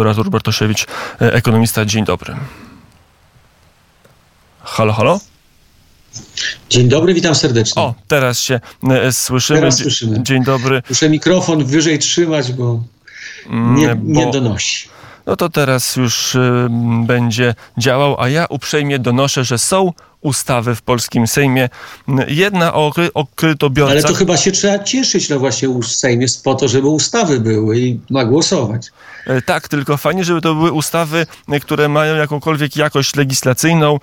Artur Bartoszewicz, e, ekonomista. Dzień dobry. Halo, halo? Dzień dobry, witam serdecznie. O, teraz się e, słyszymy. Teraz słyszymy. Dzień dobry. Muszę mikrofon wyżej trzymać, bo nie, Mm, nie bo- donosi. No to teraz już y, będzie działał, a ja uprzejmie donoszę, że są ustawy w polskim Sejmie. Jedna o, o kredytobiorcach. Ale to chyba się trzeba cieszyć, no właśnie u Sejm jest po to, żeby ustawy były i ma głosować. E, Tak, tylko fajnie, żeby to były ustawy, e, które mają jakąkolwiek jakość legislacyjną.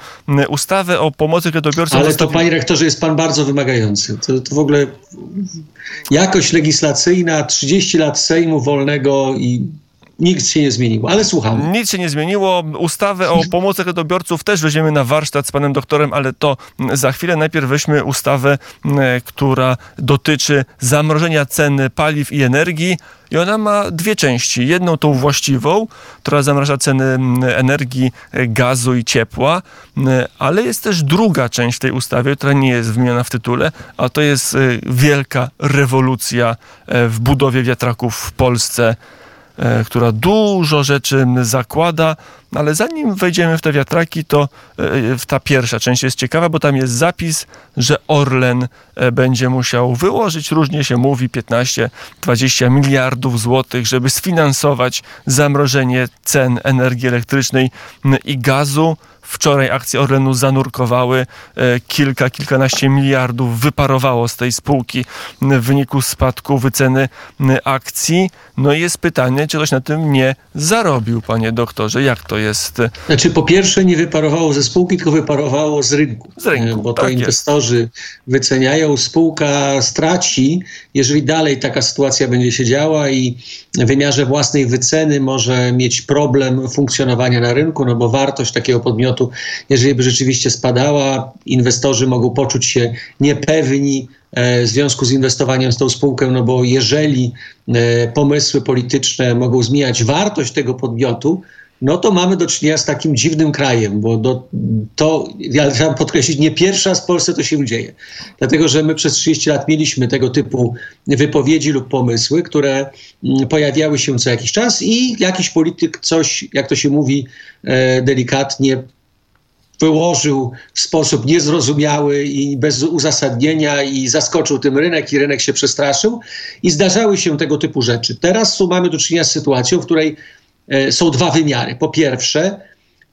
Ustawy o pomocy kredytobiorcom. Ale to, zostawi- panie rektorze, jest pan bardzo wymagający. To, to w ogóle jakość legislacyjna, 30 lat Sejmu wolnego i nikt się nie zmienił. Ale słucham. Nic się nie zmieniło. Ustawę o pomocy kredytobiorców też weźmiemy na warsztat z panem doktorem, ale to za chwilę. Najpierw weźmy ustawę, która dotyczy zamrożenia cen paliw i energii. I ona ma dwie części. Jedną tą właściwą, która zamraża ceny energii, gazu i ciepła, ale jest też druga część tej ustawie, która nie jest wymieniona w tytule, a to jest e, wielka rewolucja e, w budowie wiatraków w Polsce która dużo rzeczy zakłada, ale zanim wejdziemy w te wiatraki, to e, w ta pierwsza część jest ciekawa, bo tam jest zapis, że Orlen e, będzie musiał wyłożyć, różnie się mówi, 15-20 miliardów złotych, żeby sfinansować zamrożenie cen energii elektrycznej i gazu. Wczoraj akcje Orlenu zanurkowały, e, kilka, kilkanaście miliardów wyparowało z tej spółki w wyniku spadku wyceny akcji. No i jest pytanie, czy ktoś na tym nie zarobił, panie doktorze? Jak to jest? Znaczy, po pierwsze, nie wyparowało ze spółki, tylko wyparowało z rynku. Z rynku, E, Bo to tak jest. inwestorzy wyceniają, spółka straci, jeżeli dalej taka sytuacja będzie się działa i w wymiarze własnej wyceny może mieć problem funkcjonowania na rynku, no bo wartość takiego podmiotu, jeżeli by rzeczywiście spadała, inwestorzy mogą poczuć się niepewni e, w związku z inwestowaniem w tą spółkę, no bo jeżeli e, pomysły polityczne mogą zmieniać wartość tego podmiotu, no to mamy do czynienia z takim dziwnym krajem, bo do, to, ja chciałem podkreślić, nie pierwszy raz w Polsce to się dzieje. Dlatego, że my przez 30 lat mieliśmy tego typu wypowiedzi lub pomysły, które mm, pojawiały się co jakiś czas i jakiś polityk coś, jak to się mówi e, delikatnie, wyłożył w sposób niezrozumiały i bez uzasadnienia i zaskoczył tym rynek i rynek się przestraszył i zdarzały się tego typu rzeczy. Teraz tu mamy do czynienia z sytuacją, w której e, są dwa wymiary. Po pierwsze,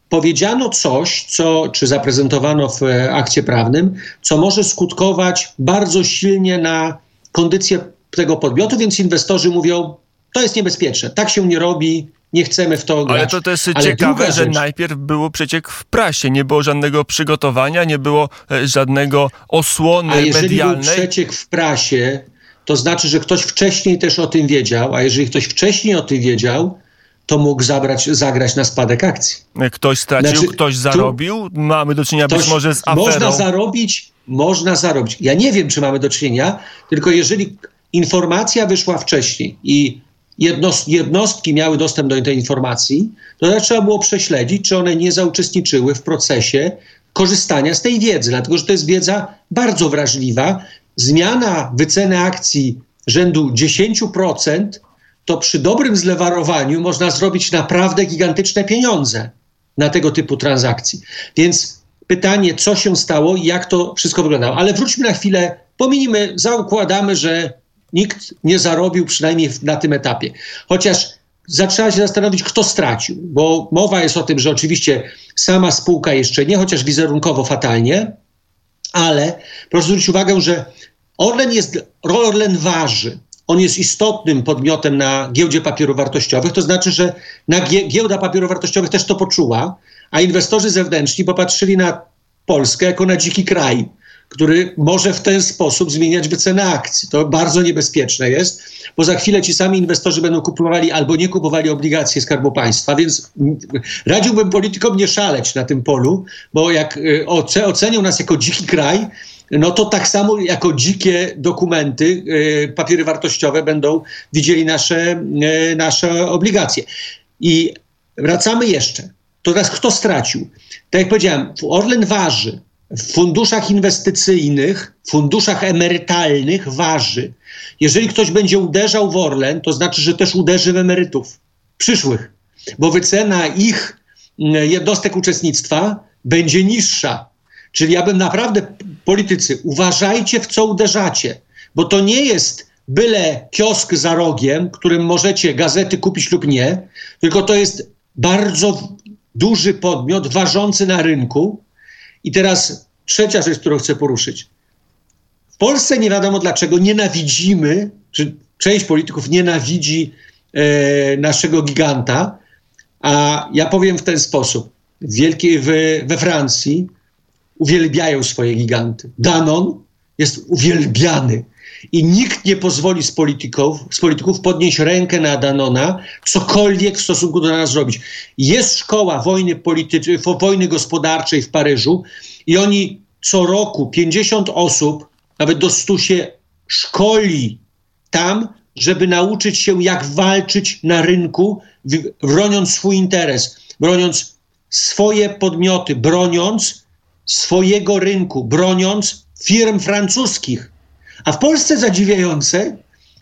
powiedziano coś, co, czy zaprezentowano w e, akcie prawnym, co może skutkować bardzo silnie na kondycję tego podmiotu, więc inwestorzy mówią, to jest niebezpieczne, tak się nie robi, nie chcemy w to grać. Ale to też Ale ciekawe, że rzecz- najpierw był przeciek w prasie, nie było żadnego przygotowania, nie było e, żadnego osłony A jeżeli był medialnej. przeciek w prasie, to znaczy, że ktoś wcześniej też o tym wiedział, a jeżeli ktoś wcześniej o tym wiedział, to mógł zabrać, zagrać na spadek akcji. Ktoś stracił, Znaczy, ktoś tu- zarobił. Mamy do czynienia być Ktoś- może z aferą. Można zarobić, można zarobić. Ja nie wiem, czy mamy do czynienia, tylko jeżeli informacja wyszła wcześniej i jednos- jednostki miały dostęp do tej informacji, to trzeba było prześledzić, czy one nie zauczestniczyły w procesie korzystania z tej wiedzy, dlatego że to jest wiedza bardzo wrażliwa. Zmiana wyceny akcji rzędu 10% to przy dobrym zlewarowaniu można zrobić naprawdę gigantyczne pieniądze na tego typu transakcji. Więc pytanie, co się stało i jak to wszystko wyglądało. Ale wróćmy na chwilę, pominimy, zaukładamy, że nikt nie zarobił przynajmniej na tym etapie. Chociaż zaczęła się zastanowić, kto stracił, bo mowa jest o tym, że oczywiście sama spółka jeszcze nie, chociaż wizerunkowo fatalnie, ale proszę zwrócić uwagę, że Orlen jest, Orlen waży. On jest istotnym podmiotem na giełdzie papierów wartościowych, to znaczy, że na gie, giełda papierów wartościowych też to poczuła, a inwestorzy zewnętrzni popatrzyli na Polskę jako na dziki kraj, który może w ten sposób zmieniać wycenę akcji. To bardzo niebezpieczne jest, bo za chwilę ci sami inwestorzy będą kupowali albo nie kupowali obligacje Skarbu Państwa, więc radziłbym politykom nie szaleć na tym polu, bo jak y, oce- ocenią nas jako dziki kraj, no to tak samo jako dzikie dokumenty, y, papiery wartościowe będą widzieli nasze, y, nasze obligacje. I wracamy jeszcze. To teraz kto stracił? Tak jak powiedziałem, Orlen waży. W funduszach inwestycyjnych, funduszach emerytalnych waży. Jeżeli ktoś będzie uderzał w Orlen, to znaczy, że też uderzy w emerytów przyszłych. bo wycena ich mm, jednostek uczestnictwa będzie niższa. Czyli ja bym naprawdę, politycy, uważajcie w co uderzacie, bo to nie jest byle kiosk za rogiem, którym możecie gazety kupić lub nie, tylko to jest bardzo duży podmiot ważący na rynku. I teraz trzecia rzecz, którą chcę poruszyć. W Polsce nie wiadomo dlaczego nienawidzimy, czy część polityków nienawidzi e, naszego giganta, a ja powiem w ten sposób. W wielkiej, w, we Francji uwielbiają swoje giganty. Danon jest uwielbiany. I nikt nie pozwoli z polityków, z polityków podnieść rękę na Danona, cokolwiek w stosunku do nas zrobić. Jest szkoła wojny, politycznej, wojny gospodarczej w Paryżu i oni co roku 50 osób, nawet do 100 się szkoli tam, żeby nauczyć się, jak walczyć na rynku, broniąc swój interes, broniąc swoje podmioty, broniąc swojego rynku, broniąc firm francuskich. A w Polsce zadziwiające,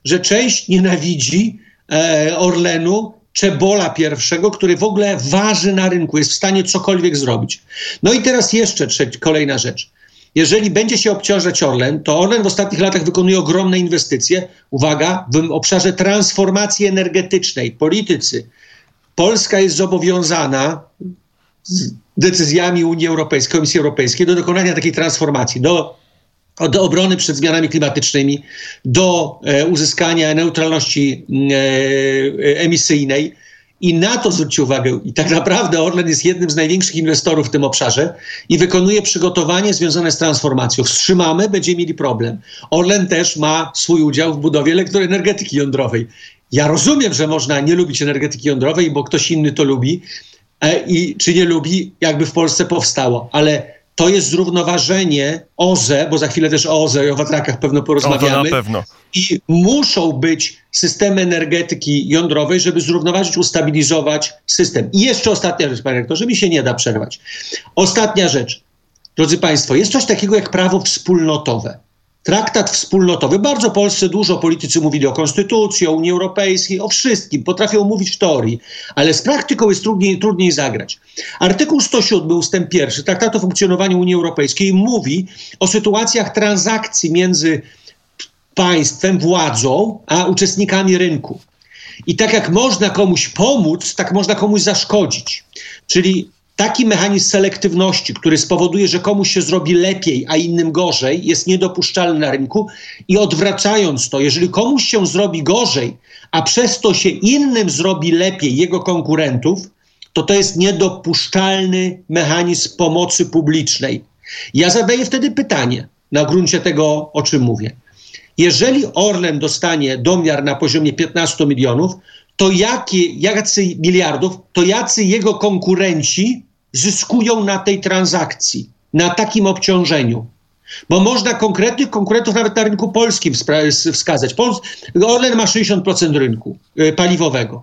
że część nienawidzi e, Orlenu, Czebola pierwszego, który w ogóle waży na rynku, jest w stanie cokolwiek zrobić. No i teraz jeszcze trzecia, kolejna rzecz. Jeżeli będzie się obciążać Orlen, to Orlen w ostatnich latach wykonuje ogromne inwestycje, uwaga, w obszarze transformacji energetycznej. Politycy, Polska jest zobowiązana z decyzjami Unii Europejskiej, Komisji Europejskiej do dokonania takiej transformacji, do, do obrony przed zmianami klimatycznymi, do e, uzyskania neutralności e, emisyjnej. I na to zwróćcie uwagę. I tak naprawdę Orlen jest jednym z największych inwestorów w tym obszarze i wykonuje przygotowanie związane z transformacją. Wstrzymamy, będziemy mieli problem. Orlen też ma swój udział w budowie elektroenergetyki jądrowej. Ja rozumiem, że można nie lubić energetyki jądrowej, bo ktoś inny to lubi, E, i czy nie lubi, jakby w Polsce powstało. Ale to jest zrównoważenie OZE, bo za chwilę też o OZE i o wiatrakach pewno porozmawiamy. O, na pewno. I muszą być systemy energetyki jądrowej, żeby zrównoważyć, ustabilizować system. I jeszcze ostatnia rzecz, panie rektorze, mi się nie da przerwać. Ostatnia rzecz. Drodzy Państwo, jest coś takiego jak prawo wspólnotowe. Traktat wspólnotowy. Bardzo Polsce dużo politycy mówili o konstytucji, o Unii Europejskiej, o wszystkim. Potrafią mówić w teorii, ale z praktyką jest trudniej, trudniej zagrać. Artykuł 107 ustęp 1 Traktatu o funkcjonowaniu Unii Europejskiej mówi o sytuacjach transakcji między państwem, władzą, a uczestnikami rynku. I tak jak można komuś pomóc, tak można komuś zaszkodzić. Czyli taki mechanizm selektywności, który spowoduje, że komuś się zrobi lepiej, a innym gorzej, jest niedopuszczalny na rynku. I odwracając to, jeżeli komuś się zrobi gorzej, a przez to się innym zrobi lepiej jego konkurentów, to to jest niedopuszczalny mechanizm pomocy publicznej. Ja zadaję wtedy pytanie na gruncie tego, o czym mówię. Jeżeli Orlen dostanie domiar na poziomie 15 milionów, to jakie, jacy miliardów, to jacy jego konkurenci zyskują na tej transakcji, na takim obciążeniu. Bo można konkretnych konkurentów nawet na rynku polskim wskazać. Pol Orlen ma 60% rynku y, paliwowego,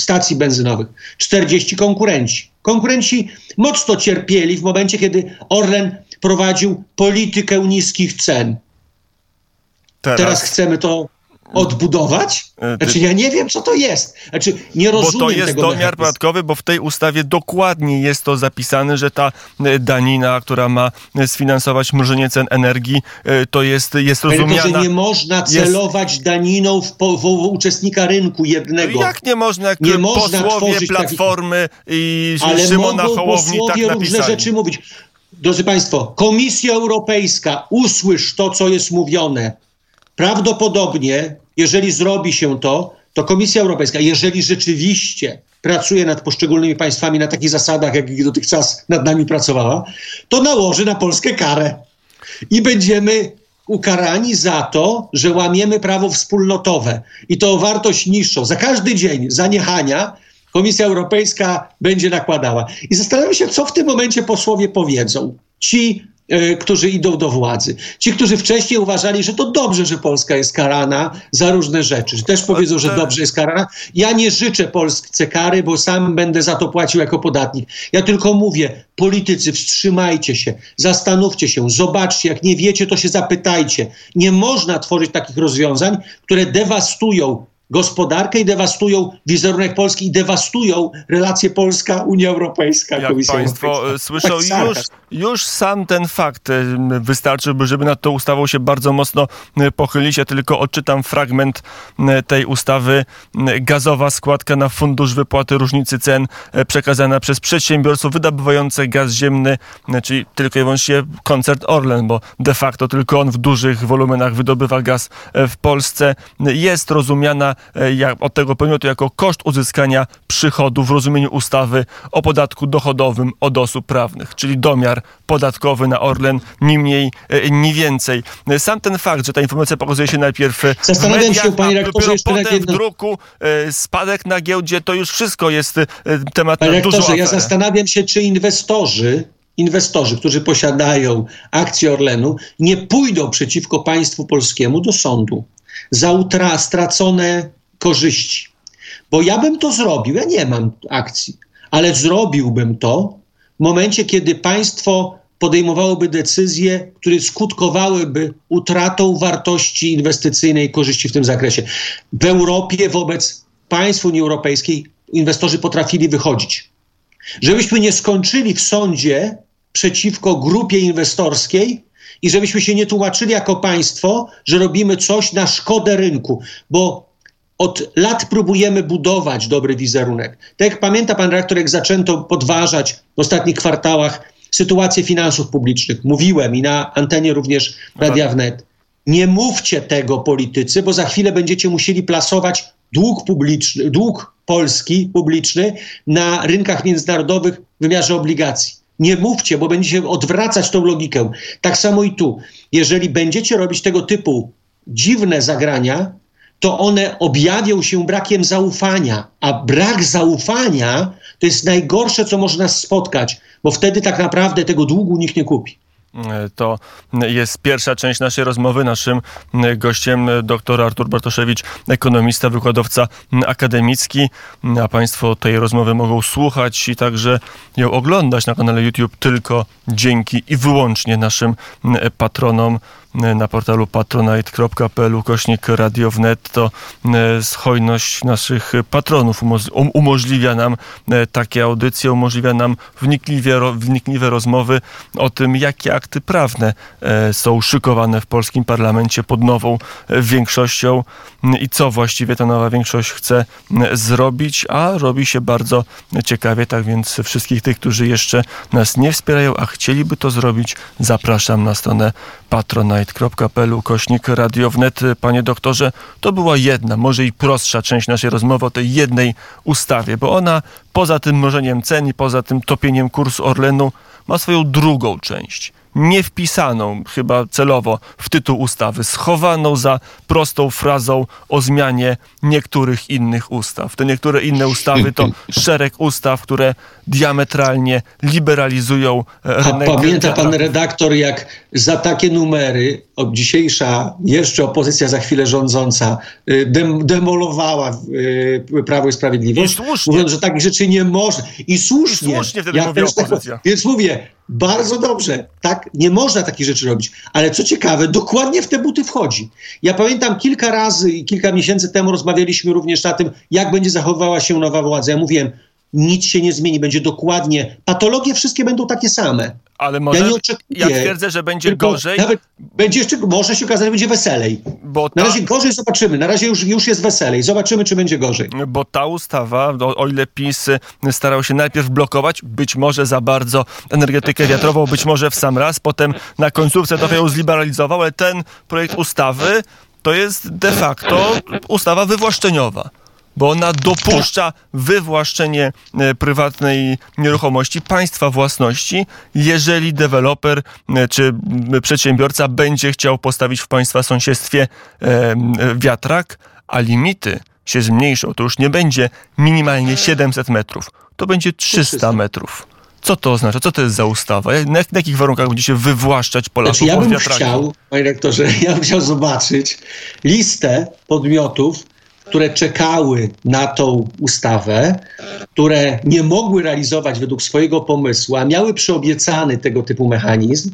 stacji benzynowych, 40 konkurenci. Konkurenci mocno cierpieli w momencie, kiedy Orlen prowadził politykę niskich cen. Teraz, Teraz chcemy to odbudować? E, znaczy ja nie wiem, co to jest. Znaczy nie rozumiem Bo to jest tego domiar mechanizmu. podatkowy, bo w tej ustawie dokładnie jest to zapisane, że ta e, danina, która ma e, sfinansować mrożenie cen energii, to jest, jest rozumiana... To, że nie można celować jest... daniną w, w, w, uczestnika rynku jednego. Jak nie można? Jak nie można posłowie Platformy takich... i Ale Szymona Hołowni tak tak różne rzeczy mówić. Drodzy Państwo, Komisja Europejska, usłysz to, co jest mówione Prawdopodobnie, jeżeli zrobi się to, to Komisja Europejska, jeżeli rzeczywiście pracuje nad poszczególnymi państwami na takich zasadach, jak dotychczas nad nami pracowała, to nałoży na Polskę karę. I będziemy ukarani za to, że łamiemy prawo wspólnotowe i to wartość niższą. Za każdy dzień zaniechania Komisja Europejska będzie nakładała. I zastanawiam się, co w tym momencie posłowie powiedzą. Ci którzy idą do władzy. Ci, którzy wcześniej uważali, że to dobrze, że Polska jest karana za różne rzeczy, też powiedzą, że dobrze jest karana. Ja nie życzę Polsce kary, bo sam będę za to płacił jako podatnik. Ja tylko mówię, politycy, wstrzymajcie się, zastanówcie się, zobaczcie, jak nie wiecie, to się zapytajcie. Nie można tworzyć takich rozwiązań, które dewastują gospodarkę i dewastują wizerunek Polski i dewastują relacje Polska-Unia Europejska. Jak Komisja Państwo Europejska. e, słyszą, Tak, już, już sam ten fakt e, wystarczyłby, żeby nad tą ustawą się bardzo mocno e, pochylić. Ja tylko odczytam fragment tej ustawy. Gazowa składka na fundusz wypłaty różnicy cen przekazana przez przedsiębiorców wydobywające gaz ziemny, czyli tylko i wyłącznie koncert Orlen, bo de facto tylko on w dużych wolumenach wydobywa gaz w Polsce, jest rozumiana jak, od tego podmiotu jako koszt uzyskania przychodów w rozumieniu ustawy o podatku dochodowym od osób prawnych, czyli domiar podatkowy na Orlen, ni mniej, e, ni więcej. E, Sam ten fakt, że ta informacja pokazuje się najpierw e, w Zastanawiam się, mediach, panie a dopiero nad potem w jedną- druku e, spadek na giełdzie, to już wszystko jest e, temat Panie na dużą rektorze, ja zastanawiam się, czy inwestorzy, inwestorzy, którzy posiadają akcje Orlenu, nie pójdą przeciwko państwu polskiemu do sądu za utra- stracone korzyści. Bo ja bym to zrobił, ja nie mam akcji, ale zrobiłbym to w momencie, kiedy państwo podejmowałoby decyzje, które skutkowałyby utratą wartości inwestycyjnej korzyści w tym zakresie. W Europie wobec państw Unii Europejskiej inwestorzy potrafili wychodzić. Żebyśmy nie skończyli w sądzie przeciwko grupie inwestorskiej i żebyśmy się nie tłumaczyli jako państwo, że robimy coś na szkodę rynku, bo od lat próbujemy budować dobry wizerunek. Tak jak pamięta pan rektor, jak zaczęto podważać w ostatnich kwartałach sytuację finansów publicznych. Mówiłem i na antenie również Radia Wnet. Nie mówcie tego politycy, bo za chwilę będziecie musieli plasować dług publiczny, dług polski publiczny na rynkach międzynarodowych w wymiarze obligacji. Nie mówcie, bo będziecie odwracać tą logikę. Tak samo i tu. Jeżeli będziecie robić tego typu dziwne zagrania, to one objawią się brakiem zaufania. A brak zaufania to jest najgorsze, co może nas spotkać, bo wtedy tak naprawdę tego długu nikt nie kupi. To jest pierwsza część naszej rozmowy. Naszym gościem dr Artur Bartoszewicz, ekonomista, wykładowca akademicki. A Państwo tej rozmowy mogą słuchać i także ją oglądać na kanale YouTube tylko dzięki i wyłącznie naszym patronom na portalu patronite.pl kośnik Radio Wnet to hojność naszych patronów umoż- umożliwia nam takie audycje, umożliwia nam wnikliwe rozmowy o tym, jakie akty prawne są szykowane w polskim parlamencie pod nową większością. I co właściwie ta nowa większość chce zrobić, a robi się bardzo ciekawie, tak więc wszystkich tych, którzy jeszcze nas nie wspierają, a chcieliby to zrobić, zapraszam na stronę patronite.pl kośnik radiownet. Panie doktorze, to była jedna, może i prostsza część naszej rozmowy o tej jednej ustawie, bo ona poza tym mrożeniem cen i poza tym topieniem kursu Orlenu ma swoją drugą część nie wpisaną chyba celowo w tytuł ustawy, schowaną za prostą frazą o zmianie niektórych innych ustaw. Te niektóre inne ustawy to szereg ustaw, które diametralnie liberalizują rynek. A pamięta pan redaktor, jak za takie numery dzisiejsza jeszcze opozycja za chwilę rządząca dem, demolowała Prawo i Sprawiedliwość, I słusznie. mówiąc, że takich rzeczy nie można. I słusznie. I słusznie wtedy mówiła tak- opozycja. Więc mówię, bardzo dobrze, tak, nie można takich rzeczy robić. Ale co ciekawe, dokładnie w te buty wchodzi. Ja pamiętam kilka razy i kilka miesięcy temu rozmawialiśmy również na tym, jak będzie zachowywała się nowa władza. Ja mówiłem, nic się nie zmieni, będzie dokładnie, patologie wszystkie będą takie same. Ale może, ja, nie ja oczekuję, twierdzę, że będzie gorzej, Nawet będzie jeszcze, może się okazać, że będzie weselej. bo Na ta, razie gorzej zobaczymy. Na razie już, już jest weselej. Zobaczymy, czy będzie gorzej. bo ta ustawa, o, o ile PiS y, starał się najpierw blokować, być może za bardzo energetykę wiatrową, być może w sam raz, potem na końcówce trochę ją zliberalizował, ale ten projekt ustawy to jest de facto ustawa wywłaszczeniowa. Bo ona dopuszcza wywłaszczenie e, prywatnej nieruchomości, państwa własności, jeżeli deweloper e, czy przedsiębiorca będzie chciał postawić w państwa sąsiedztwie e, wiatrak, a limity się zmniejszą. To już nie będzie minimalnie 700 metrów, to będzie 300 metrów. Co to oznacza? Co to jest za ustawa? Na, na jakich warunkach będzie się wywłaszczać Polaków Znaczy, ja bym wiatraki? chciał, panie rektorze, ja bym chciał zobaczyć listę podmiotów, które czekały na tą ustawę, które nie mogły realizować według swojego pomysłu, a miały przyobiecany tego typu mechanizm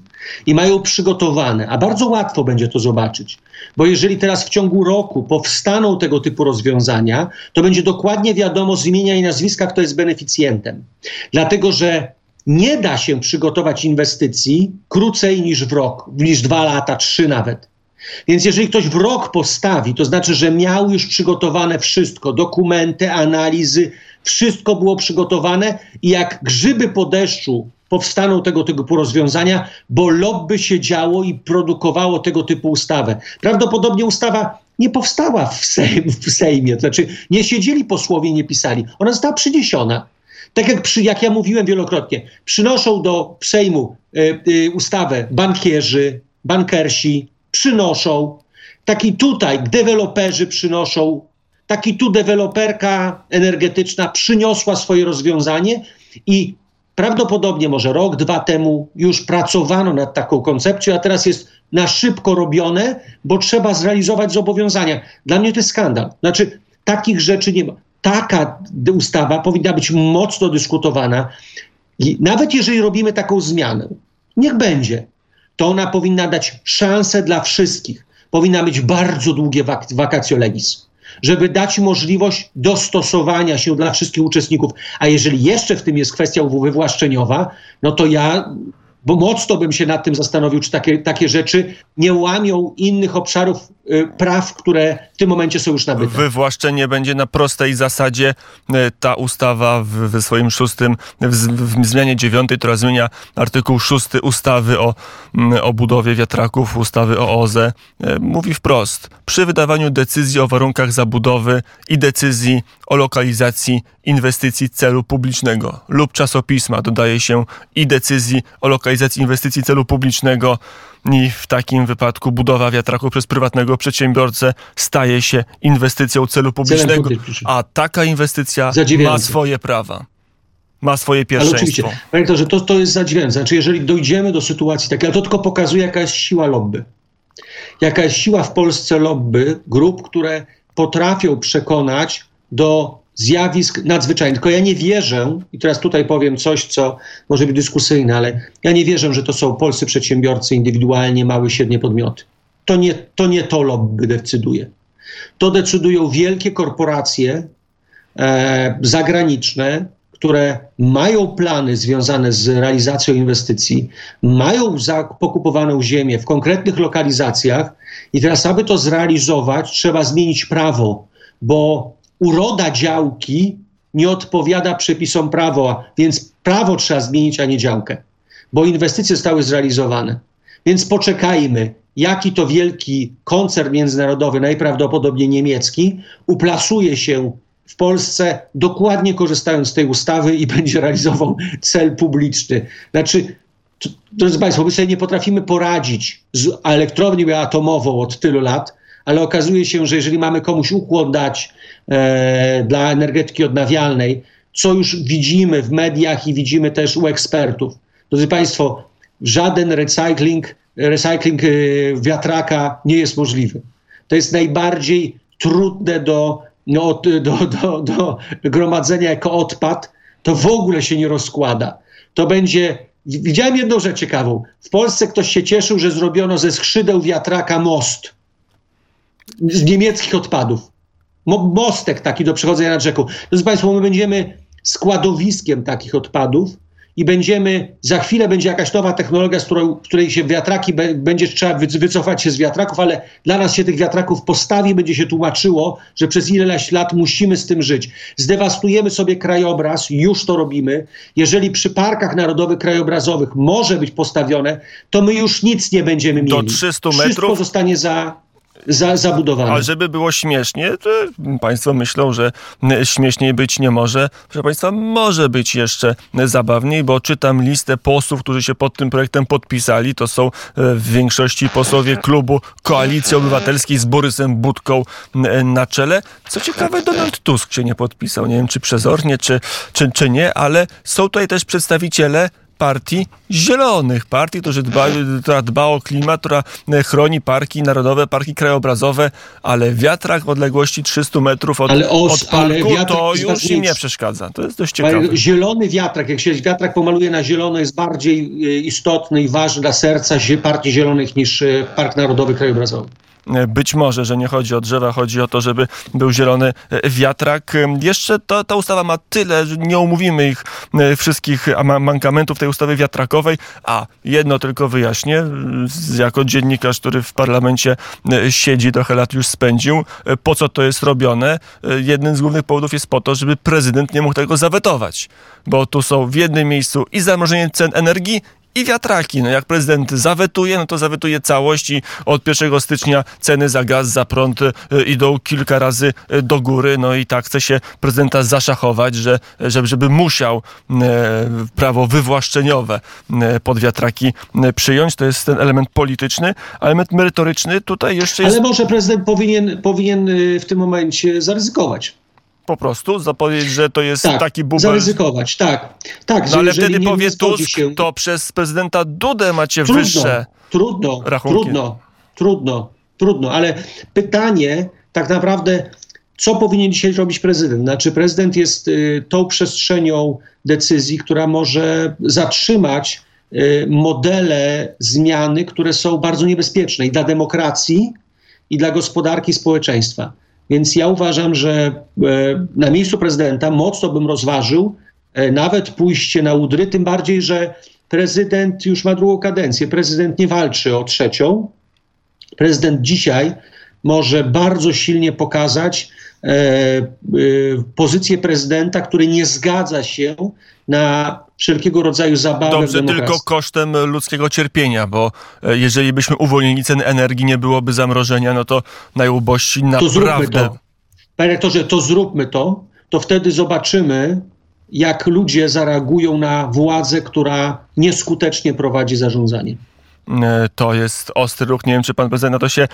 i mają przygotowane, a bardzo łatwo będzie to zobaczyć. Bo jeżeli teraz w ciągu roku powstaną tego typu rozwiązania, to będzie dokładnie wiadomo z imienia i nazwiska, kto jest beneficjentem. Dlatego, że nie da się przygotować inwestycji krócej niż w rok, niż dwa lata, trzy nawet. Więc jeżeli ktoś w rok postawi, to znaczy, że miał już przygotowane wszystko, dokumenty, analizy, wszystko było przygotowane i jak grzyby po deszczu powstaną tego typu rozwiązania, bo lobby się działo i produkowało tego typu ustawę. Prawdopodobnie ustawa nie powstała w, Sejm, w Sejmie, to znaczy nie siedzieli posłowie nie pisali. Ona została przyniesiona. Tak jak, przy, jak ja mówiłem wielokrotnie, przynoszą do Sejmu y, y, ustawę bankierzy, bankersi, przynoszą. Taki tutaj deweloperzy przynoszą. Taki tu deweloperka energetyczna przyniosła swoje rozwiązanie i prawdopodobnie może rok, dwa temu już pracowano nad taką koncepcją, a teraz jest na szybko robione, bo trzeba zrealizować zobowiązania. Dla mnie to jest skandal. Znaczy, takich rzeczy nie ma. Taka ustawa powinna być mocno dyskutowana. I nawet jeżeli robimy taką zmianę, niech będzie, to ona powinna dać szansę dla wszystkich. Powinna mieć bardzo długie wak legis, żeby dać możliwość dostosowania się dla wszystkich uczestników. A jeżeli jeszcze w tym jest kwestia wywłaszczeniowa, no to ja bo mocno bym się nad tym zastanowił, czy takie, takie rzeczy nie łamią innych obszarów praw, które w tym momencie są już nabyte. Wywłaszczenie będzie na prostej zasadzie. Y, ta ustawa w, w swoim szóstym, w, w zmianie dziewiątej, która zmienia artykuł szósty ustawy o, mm, o budowie wiatraków, ustawy o OZE, y, mówi wprost. Przy wydawaniu decyzji o warunkach zabudowy i decyzji o lokalizacji inwestycji celu publicznego lub czasopisma dodaje się i decyzji o lokalizacji inwestycji celu publicznego i w takim wypadku budowa wiatraku przez prywatnego przedsiębiorcę staje się inwestycją celu publicznego, a taka inwestycja ma swoje prawa. Ma swoje pierwszeństwo. Ale oczywiście, panie że to, to jest zadziwiające. Znaczy, jeżeli dojdziemy do sytuacji takiej, ale to tylko pokazuje, jaka jest siła lobby. Jaka jest siła w Polsce lobby grup, które potrafią przekonać do zjawisk nadzwyczajnych. Tylko ja nie wierzę, i teraz tutaj powiem coś, co może być dyskusyjne, ale ja nie wierzę, że to są polscy przedsiębiorcy indywidualnie, małe, średnie podmioty. To nie to, nie to lobby decyduje. To decydują wielkie korporacje e, zagraniczne, które mają plany związane z realizacją inwestycji, mają pokupowaną ziemię w konkretnych lokalizacjach i teraz, aby to zrealizować, trzeba zmienić prawo, bo uroda działki nie odpowiada przepisom prawa, więc prawo trzeba zmienić, a nie działkę, bo inwestycje zostały zrealizowane. Więc poczekajmy, jaki to wielki koncern międzynarodowy, najprawdopodobniej niemiecki, uplasuje się w Polsce, dokładnie korzystając z tej ustawy i będzie realizował cel publiczny. Znaczy, drodzy Państwo, my sobie nie potrafimy poradzić z elektrownią atomową od tylu lat, ale okazuje się, że jeżeli mamy komuś ukłon dać e, dla energetyki odnawialnej, co już widzimy w mediach i widzimy też u ekspertów. Drodzy Państwo, żaden recykling, e, wiatraka nie jest możliwy. To jest najbardziej trudne do, no, do, do, do gromadzenia jako odpad. To w ogóle się nie rozkłada. To będzie Widziałem jedną rzecz ciekawą. W Polsce ktoś się cieszył, że zrobiono ze skrzydeł wiatraka most z niemieckich odpadów. Mostek taki do przechodzenia nad rzeką. Drodzy Państwo, my będziemy składowiskiem takich odpadów i będziemy, za chwilę będzie jakaś nowa technologia, z którą, której się wiatraki, będzie trzeba wycofać się z wiatraków, ale dla nas się tych wiatraków postawi, będzie się tłumaczyło, że przez ileś lat musimy z tym żyć. Zdewastujemy sobie krajobraz, już to robimy. Jeżeli przy parkach narodowych, krajobrazowych może być postawione, to my już nic nie będziemy mieli. Do 300 metrów? Wszystko zostanie za za, zabudowane. A żeby było śmiesznie, to Państwo myślą, że śmieszniej być nie może. Proszę Państwa, może być jeszcze zabawniej, bo czytam listę posłów, którzy się pod tym projektem podpisali. To są e, w większości posłowie klubu Koalicji Obywatelskiej z Borysem Budką na czele. Co ciekawe, Donald Tusk się nie podpisał. Nie wiem, czy przezornie, czy, czy, czy nie, ale są tutaj też przedstawiciele partii zielonych, partii, która dba, która dba o klimat, która e, chroni parki narodowe, parki krajobrazowe, ale wiatrak w odległości 300 metrów od, os, od parku to już im nie przeszkadza. To jest dość ciekawe. Zielony wiatrak, jak się wiatrak pomaluje na zielono, jest bardziej e, istotny i ważny dla serca partii zielonych niż e, Park Narodowy Krajobrazowy. Być może, że nie chodzi o drzewa, chodzi o to, żeby był zielony wiatrak. Jeszcze ta, ta ustawa ma tyle, że nie omówimy ich wszystkich mankamentów tej ustawy wiatrakowej, a jedno tylko wyjaśnię, jako dziennikarz, który w parlamencie siedzi, trochę lat już spędził, po co to jest robione? Jednym z głównych powodów jest po to, żeby prezydent nie mógł tego zawetować, bo tu są w jednym miejscu i zamrożenie cen energii, i wiatraki. No jak prezydent zawetuje, no to zawetuje całość i od 1 stycznia ceny za gaz, za prąd y, idą kilka razy y, do góry. No i tak chce się prezydenta zaszachować, że, żeby, musiał e, prawo wywłaszczeniowe pod wiatraki przyjąć. To jest ten element polityczny. Element merytoryczny tutaj jeszcze jest... Ale może prezydent powinien, powinien y, w tym momencie zaryzykować po prostu zapowiedzieć, że to jest tak, taki bubel. zaryzykować, tak. tak no ale wtedy powie Tusk, się... to przez prezydenta Dudę macie trudno, wyższe Trudno, rachunki. trudno, trudno, trudno, ale pytanie tak naprawdę, co powinien dzisiaj robić prezydent? Znaczy prezydent jest y, tą przestrzenią decyzji, która może zatrzymać y, modele zmiany, które są bardzo niebezpieczne i dla demokracji, i dla gospodarki społeczeństwa. Więc ja uważam, że e, na miejscu prezydenta mocno bym rozważył e, nawet pójście na udry, tym bardziej, że prezydent już ma drugą kadencję. Prezydent nie walczy o trzecią. Prezydent dzisiaj może bardzo silnie pokazać e, pozycję prezydenta, który nie zgadza się na wszelkiego rodzaju zabawy. Dobrze, tylko kosztem ludzkiego cierpienia, bo e, jeżeli byśmy uwolnili ceny energii, nie byłoby zamrożenia, no to najubożsi naprawdę... To zróbmy to. Panie rektorze, to zróbmy to, to wtedy zobaczymy, jak ludzie zareagują na władzę, która nieskutecznie prowadzi zarządzanie. E, to jest ostry ruch. Nie wiem, czy pan prezydent na to się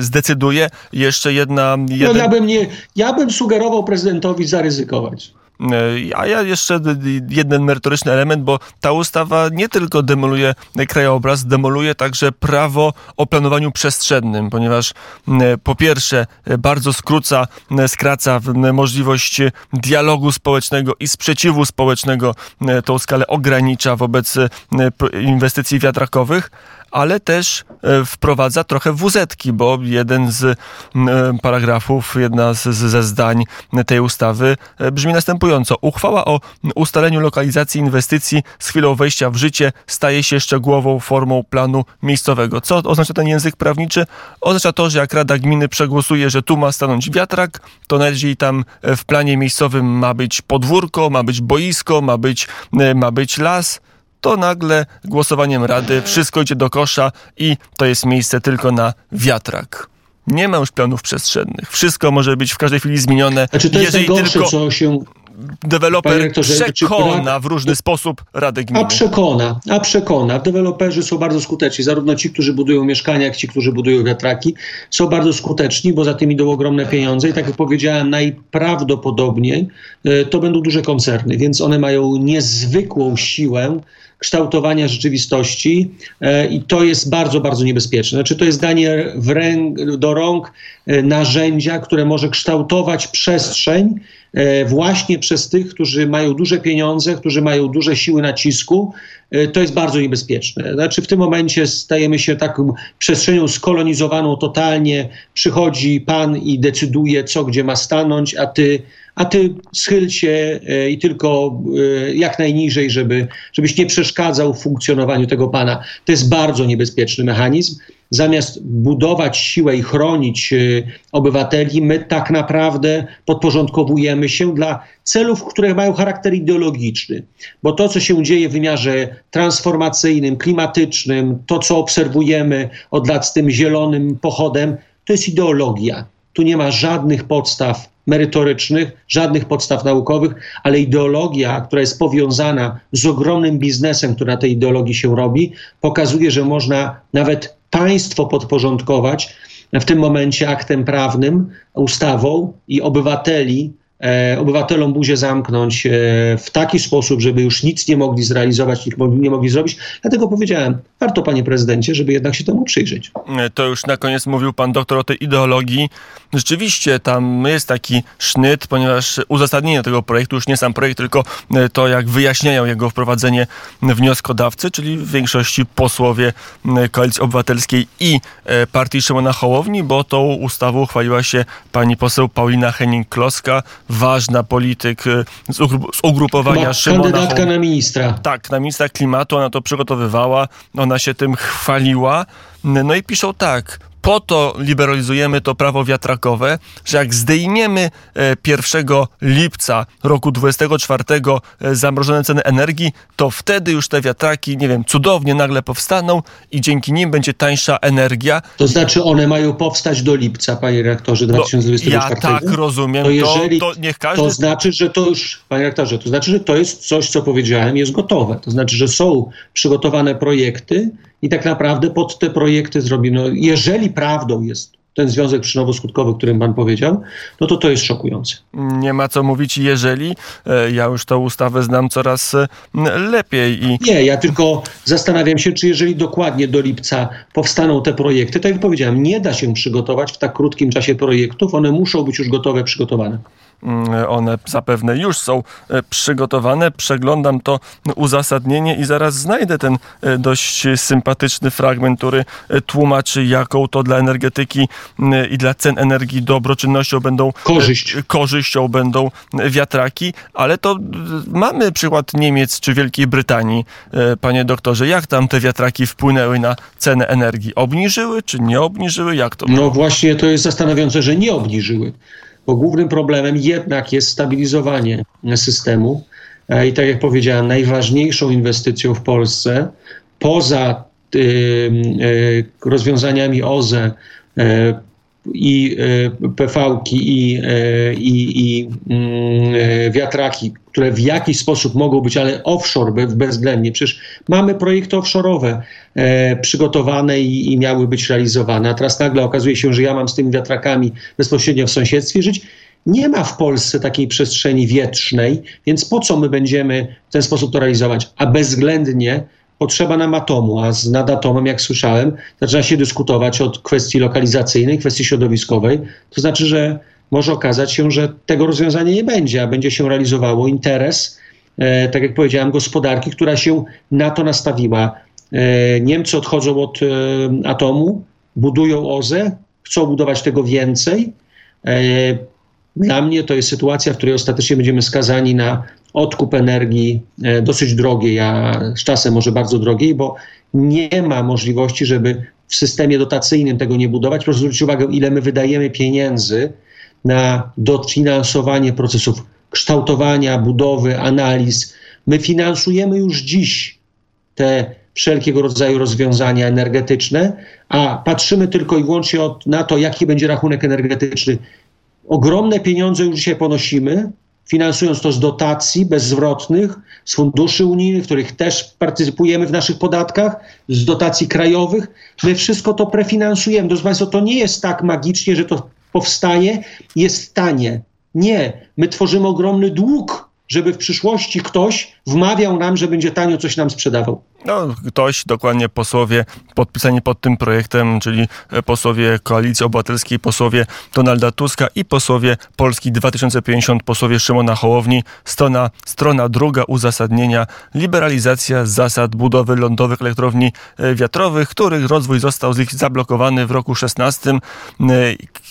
zdecyduje. Jeszcze jedna... Jeden... No, ja, bym nie, ja bym sugerował prezydentowi zaryzykować. E, a ja jeszcze jeden merytoryczny element, bo ta ustawa nie tylko demoluje krajobraz, demoluje także prawo o planowaniu przestrzennym, ponieważ po pierwsze bardzo skróca, skraca możliwość dialogu społecznego i sprzeciwu społecznego, tą skalę ogranicza wobec inwestycji wiatrakowych, ale też e, wprowadza trochę wuzetki, bo jeden z e, paragrafów, jedna z, ze zdań tej ustawy e, brzmi następująco. Uchwała o ustaleniu lokalizacji inwestycji z chwilą wejścia w życie staje się szczegółową formą planu miejscowego. Co oznacza ten język prawniczy? Oznacza to, że jak Rada Gminy przegłosuje, że tu ma stanąć wiatrak, to najlepiej tam w planie miejscowym ma być podwórko, ma być boisko, ma być, ma być las, to nagle głosowaniem Rady wszystko idzie do kosza i to jest miejsce tylko na wiatrak. Nie ma już planów przestrzennych. Wszystko może być w każdej chwili zmienione. Znaczy to jest jeżeli tylko... co się deweloper przekona w różny sposób Radę Gminy. A przekona, a przekona. Deweloperzy są bardzo skuteczni. Zarówno ci, którzy budują mieszkania, jak ci, którzy budują wiatraki, są bardzo skuteczni, bo za tym idą ogromne pieniądze i tak jak powiedziałem, najprawdopodobniej e, to będą duże koncerny, więc one mają niezwykłą siłę kształtowania rzeczywistości e, i to jest bardzo, bardzo niebezpieczne. Znaczy to jest danie do rąk e, narzędzia, które może kształtować przestrzeń e, właśnie przez tych, którzy mają duże pieniądze, którzy mają duże siły nacisku. To jest bardzo niebezpieczne. Znaczy w tym momencie stajemy się taką przestrzenią skolonizowaną totalnie. Przychodzi pan i decyduje, co gdzie ma stanąć, a ty a ty schyl się e, i tylko e, jak najniżej, żeby, żebyś nie przeszkadzał w funkcjonowaniu tego pana. To jest bardzo niebezpieczny mechanizm. Zamiast budować siłę i chronić e, obywateli, my tak naprawdę podporządkowujemy się dla celów, które mają charakter ideologiczny. Bo to, co się dzieje w wymiarze transformacyjnym, klimatycznym, to, co obserwujemy od lat z tym zielonym pochodem, to jest ideologia. Tu nie ma żadnych podstaw merytorycznych, żadnych podstaw naukowych, ale ideologia, która jest powiązana z ogromnym biznesem, który na tej ideologii się robi, pokazuje, że można nawet państwo podporządkować w tym momencie aktem prawnym, ustawą i obywateli obywatelom buzię zamknąć e, w taki sposób, żeby już nic nie mogli zrealizować, nic nie mogli zrobić. Dlatego powiedziałem, warto panie prezydencie, żeby jednak się temu przyjrzeć. To już na koniec mówił pan doktor o tej ideologii. Rzeczywiście tam jest taki sznyt, ponieważ uzasadnienie tego projektu, już nie sam projekt, tylko to, jak wyjaśniają jego wprowadzenie wnioskodawcy, czyli w większości posłowie Koalicji Obywatelskiej i e, partii Szymona Hołowni, bo tą ustawą uchwaliła się pani poseł Paulina Henning-Kloska, ważna polityk e, z, ugrupowania Ma, Szymona Kandydatka na ministra. Tak, na ministra klimatu, ona to przygotowywała, ona się tym chwaliła. No i piszą tak, po to liberalizujemy to prawo wiatrakowe, że jak zdejmiemy 1 e, lipca roku 24 e, zamrożone ceny energii, to wtedy już te wiatraki, nie wiem, cudownie nagle powstaną i dzięki nim będzie tańsza energia. To znaczy one mają powstać do lipca, panie rektorze, 2024? No, ja tak rozumiem. To, jeżeli, to, to niech każdy... To znaczy, że to już, panie rektorze, to znaczy, że to jest coś, co powiedziałem, jest gotowe. To znaczy, że są przygotowane projekty i tak naprawdę pod te projekty zrobimy. No, jeżeli prawdą jest ten związek przyczynowo-skutkowy, o którym pan powiedział, no to to jest szokujące. Nie ma co mówić, jeżeli e, ja już tę ustawę znam coraz e, lepiej. I... Nie, ja tylko zastanawiam się, czy jeżeli dokładnie do lipca powstaną te projekty, tak jak powiedziałem, nie da się przygotować w tak krótkim czasie projektów, one muszą być już gotowe, przygotowane. Mm, one zapewne już są e, przygotowane. Przeglądam to uzasadnienie i zaraz znajdę ten e, dość sympatyczny fragment, który e, tłumaczy, jaką to dla energetyki i dla cen energii dobroczynnością będą Korzyść. korzyścią będą wiatraki, ale to mamy przykład Niemiec czy Wielkiej Brytanii, panie doktorze. Jak tam te wiatraki wpłynęły na cenę energii? Obniżyły czy nie obniżyły? Jak to? No właśnie to jest zastanawiające, że nie obniżyły bo głównym problemem jednak jest stabilizowanie systemu. E, I tak jak powiedziałem, najważniejszą inwestycją w Polsce poza y, rozwiązaniami OZE i PV-ki i, i, i mm, wiatraki, które w jakiś sposób mogą być, ale offshore bezwzględnie. Przecież mamy projekty offshore'owe e, przygotowane i, i miały być realizowane, a teraz nagle okazuje się, że ja mam z tymi wiatrakami bezpośrednio w sąsiedztwie żyć. Nie ma w Polsce takiej przestrzeni wietrznej, więc po co my będziemy w ten sposób to realizować? A bezwzględnie potrzeba nam atomu, a z nad atomem, jak słyszałem, zaczyna się dyskutować od kwestii lokalizacyjnej, kwestii środowiskowej. To znaczy, że może okazać się, że tego rozwiązania nie będzie, a będzie się realizowało interes, e, tak jak powiedziałem, gospodarki, która się na to nastawiła. E, Niemcy odchodzą od e, atomu, budują OZE, chcą budować tego więcej. E, dla mnie to jest sytuacja, w której ostatecznie będziemy skazani na odkup energii e, dosyć drogiej, a z czasem może bardzo drogiej, bo nie ma możliwości, żeby w systemie dotacyjnym tego nie budować. Proszę zwrócić uwagę, ile my wydajemy pieniędzy na dofinansowanie procesów kształtowania, budowy, analiz. My finansujemy już dziś te wszelkiego rodzaju rozwiązania energetyczne, a patrzymy tylko i wyłącznie od, na to, jaki będzie rachunek energetyczny. Ogromne pieniądze już dzisiaj ponosimy, finansując to z dotacji bezzwrotnych, z funduszy unijnych, w których też partycypujemy w naszych podatkach, z dotacji krajowych. My wszystko to prefinansujemy. Drodzy Państwo, to nie jest tak magicznie, że to powstaje, jest tanie. Nie, my tworzymy ogromny dług, żeby w przyszłości ktoś wmawiał nam, że będzie tanio coś nam sprzedawał. No, ktoś, dokładnie posłowie podpisani pod tym projektem, czyli posłowie Koalicji Obywatelskiej, posłowie Donalda Tuska i posłowie Polski 2050, posłowie Szymona Hołowni. Strona, strona druga uzasadnienia liberalizacja zasad budowy lądowych elektrowni e, wiatrowych, których rozwój został zablokowany w roku 16 e,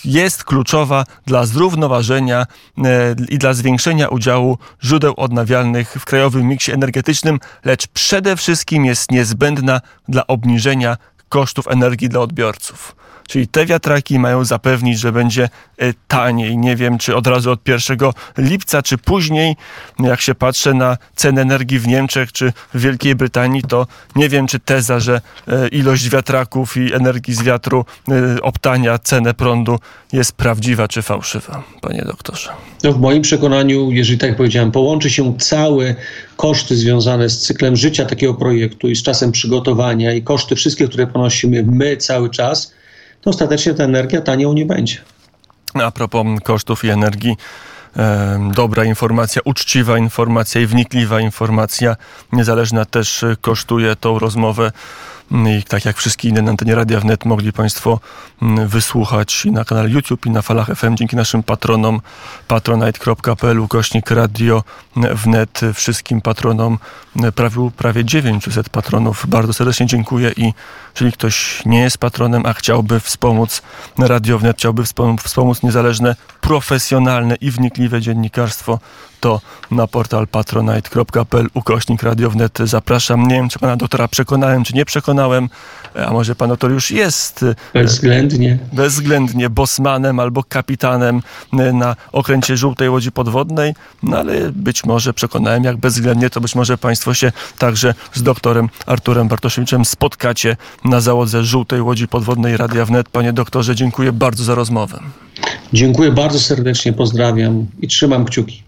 jest kluczowa dla zrównoważenia e, i dla zwiększenia udziału źródeł odnawialnych w krajowym miksie energetycznym, lecz przede wszystkim jest niezbędna dla obniżenia kosztów energii dla odbiorców. Czyli te wiatraki mają zapewnić, że będzie e, taniej. Nie wiem, czy od razu od 1 lipca, czy później. Jak się patrzę na cenę energii w Niemczech, czy w Wielkiej Brytanii, to nie wiem, czy teza, że e, ilość wiatraków i energii z wiatru e, obtania cenę prądu jest prawdziwa, czy fałszywa, panie doktorze. No w moim przekonaniu, jeżeli tak jak powiedziałem, połączy się całe koszty związane z cyklem życia takiego projektu i z czasem przygotowania i koszty wszystkie, które ponosimy my cały czas, to ostatecznie ta energia tanią nie będzie. A propos kosztów i energii, dobra informacja, uczciwa informacja i wnikliwa informacja. Niezależna też e, kosztuje tą rozmowę. Mm, I tak jak wszystkie inne na antenie Radia Wnet mogli Państwo mm, wysłuchać i na kanale YouTube i na falach FM dzięki naszym patronom patronite.pl ukośnik radio wnet wszystkim patronom prawie, prawie 900 patronów. Bardzo serdecznie dziękuję i jeżeli ktoś nie jest patronem, a chciałby wspomóc Radio Wnet, chciałby wspomóc niezależne, profesjonalne i wnikliwe dziennikarstwo, to na portal patronite.pl ukośnik Radio Wnet zapraszam. Nie wiem, czy pana doktora przekonałem, czy nie przekonałem, a może pan doktor już jest Bezwzględnie. bezwzględnie bosmanem albo kapitanem na okręcie żółtej łodzi podwodnej, no ale być może przekonałem, jak bezwzględnie, to być może państwo się także z doktorem Arturem Bartoszewiczem spotkacie na załodze żółtej łodzi podwodnej Radia Wnet. Panie doktorze, dziękuję bardzo za rozmowę. Dziękuję bardzo serdecznie, pozdrawiam i trzymam kciuki.